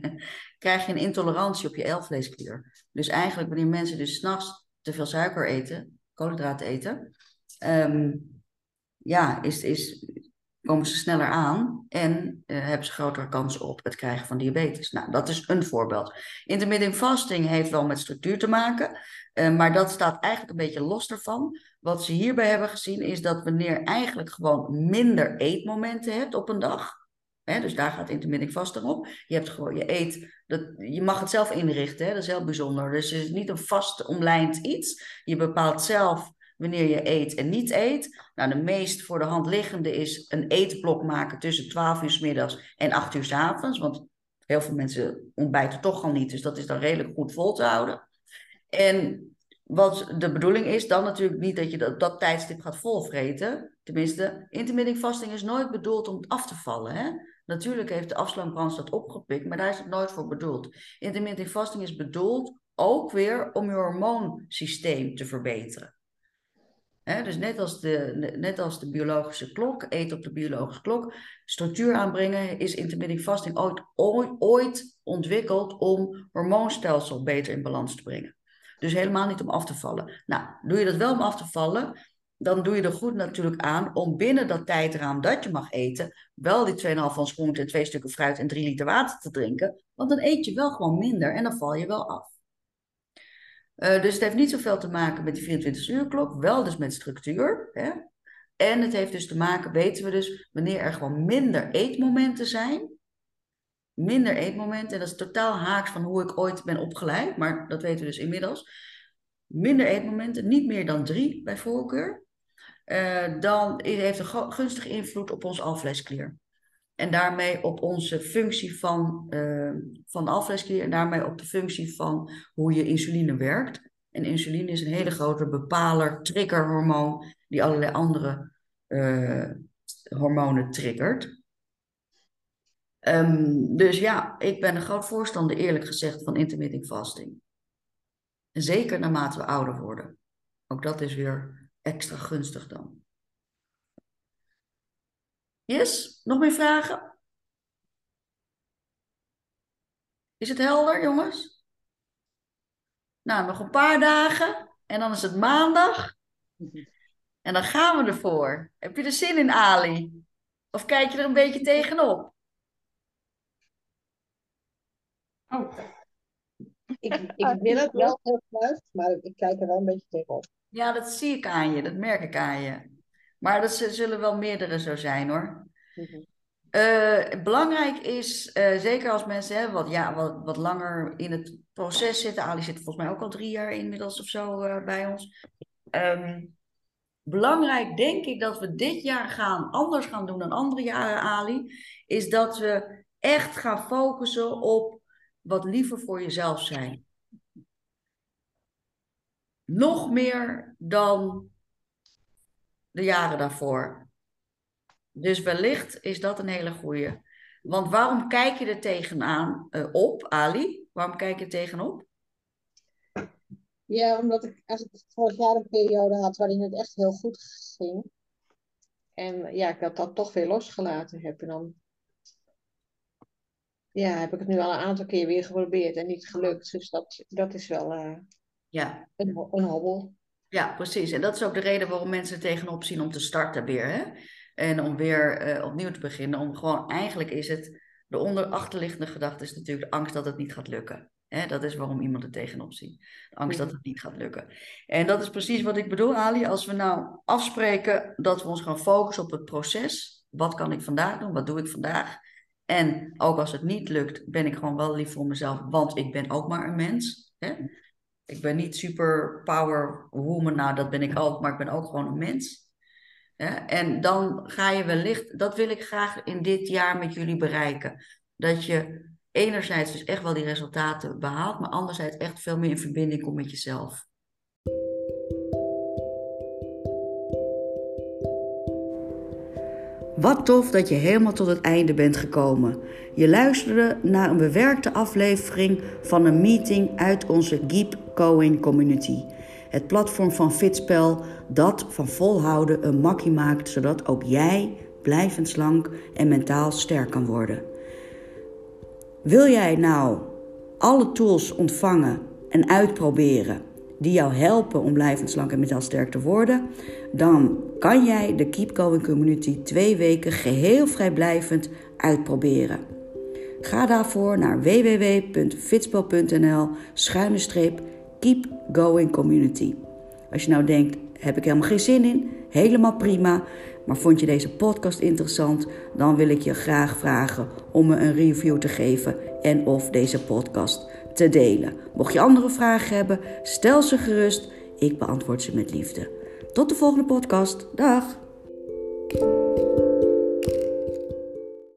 krijg je een intolerantie op je alvleesklier. Dus eigenlijk wanneer mensen dus s'nachts te veel suiker eten, koolhydraten eten, ehm, ja, is, is, komen ze sneller aan en eh, hebben ze grotere kans op het krijgen van diabetes. Nou, dat is een voorbeeld. Intermittent fasting heeft wel met structuur te maken, eh, maar dat staat eigenlijk een beetje los daarvan. Wat ze hierbij hebben gezien is dat wanneer eigenlijk gewoon minder eetmomenten hebt op een dag, hè, dus daar gaat intermittent fasting op. Je hebt gewoon, je eet, dat, je mag het zelf inrichten, hè, dat is heel bijzonder. Dus het is niet een vast omlijnd iets. Je bepaalt zelf wanneer je eet en niet eet. Nou, de meest voor de hand liggende is een eetblok maken tussen 12 uur s middags en 8 uur s avonds. Want heel veel mensen ontbijten toch al niet, dus dat is dan redelijk goed vol te houden. En wat de bedoeling is, dan natuurlijk niet dat je dat, dat tijdstip gaat volvreten. Tenminste, intermittent fasting is nooit bedoeld om af te vallen. Hè? Natuurlijk heeft de afslankbrand dat opgepikt, maar daar is het nooit voor bedoeld. Intermittent fasting is bedoeld ook weer om je hormoonsysteem te verbeteren. Dus net als, de, net als de biologische klok, eten op de biologische klok, structuur aanbrengen, is intermittent fasting ooit, ooit, ooit ontwikkeld om hormoonstelsel beter in balans te brengen. Dus helemaal niet om af te vallen. Nou, doe je dat wel om af te vallen, dan doe je er goed natuurlijk aan om binnen dat tijdraam dat je mag eten, wel die 2,5 van groente en twee stukken fruit en 3 liter water te drinken. Want dan eet je wel gewoon minder en dan val je wel af. Uh, dus het heeft niet zoveel te maken met die 24-uur klok, wel dus met structuur. Hè? En het heeft dus te maken, weten we dus, wanneer er gewoon minder eetmomenten zijn. Minder eetmomenten, en dat is totaal haaks van hoe ik ooit ben opgeleid, maar dat weten we dus inmiddels. Minder eetmomenten, niet meer dan drie bij voorkeur. Uh, dan heeft een gunstige invloed op ons alvleesklier. En daarmee op onze functie van, uh, van de en daarmee op de functie van hoe je insuline werkt. En insuline is een hele grote bepaler, triggerhormoon, die allerlei andere uh, hormonen triggert. Um, dus ja, ik ben een groot voorstander, eerlijk gezegd, van intermittent fasting. Zeker naarmate we ouder worden. Ook dat is weer extra gunstig dan. Yes, nog meer vragen? Is het helder, jongens? Nou, nog een paar dagen en dan is het maandag. En dan gaan we ervoor. Heb je er zin in, Ali? Of kijk je er een beetje tegenop? Oh. Ik, ik wil het wel heel graag, maar ik kijk er wel een beetje tegenop. Ja, dat zie ik aan je, dat merk ik aan je. Maar dat zullen wel meerdere zo zijn hoor. Mhm. Uh, belangrijk is, uh, zeker als mensen hè, wat, ja, wat, wat langer in het proces zitten. Ali zit volgens mij ook al drie jaar inmiddels of zo uh, bij ons. Um, belangrijk denk ik dat we dit jaar gaan, anders gaan doen dan andere jaren, Ali. Is dat we echt gaan focussen op wat liever voor jezelf zijn. Nog meer dan de jaren daarvoor. Dus wellicht is dat een hele goeie. Want waarom kijk je er tegenaan uh, op, Ali? Waarom kijk je er tegenop? Ja, omdat ik eigenlijk vorig jaar een periode had waarin het echt heel goed ging. En ja, ik had dat toch weer losgelaten heb. En dan ja, heb ik het nu al een aantal keer weer geprobeerd en niet gelukt. Dus dat, dat is wel uh, Ja. Een, een hobbel. Ja, precies. En dat is ook de reden waarom mensen er tegenop zien om te starten weer. Hè? En om weer eh, opnieuw te beginnen. Om gewoon, eigenlijk is het, de onder achterliggende gedachte is natuurlijk de angst dat het niet gaat lukken. Hè? Dat is waarom iemand er tegenop ziet. De angst dat het niet gaat lukken. En dat is precies wat ik bedoel, Ali. Als we nou afspreken dat we ons gaan focussen op het proces. Wat kan ik vandaag doen? Wat doe ik vandaag? En ook als het niet lukt, ben ik gewoon wel lief voor mezelf. Want ik ben ook maar een mens. Hè? Ik ben niet super power woman, nou dat ben ik ook, maar ik ben ook gewoon een mens. En dan ga je wellicht, dat wil ik graag in dit jaar met jullie bereiken. Dat je enerzijds dus echt wel die resultaten behaalt, maar anderzijds echt veel meer in verbinding komt met jezelf. Wat tof dat je helemaal tot het einde bent gekomen. Je luisterde naar een bewerkte aflevering van een meeting uit onze Keep Going community. Het platform van Fitspel dat van volhouden een makkie maakt, zodat ook jij blijvend slank en mentaal sterk kan worden. Wil jij nou alle tools ontvangen en uitproberen die jou helpen om blijvend slank en mentaal sterk te worden, dan kan jij de Keep Going Community twee weken geheel vrijblijvend uitproberen. Ga daarvoor naar www.fitspel.nl schuine streep Keep Going Community. Als je nou denkt, heb ik helemaal geen zin in, helemaal prima. Maar vond je deze podcast interessant, dan wil ik je graag vragen om me een review te geven en of deze podcast te delen. Mocht je andere vragen hebben, stel ze gerust. Ik beantwoord ze met liefde. Tot de volgende podcast. Dag.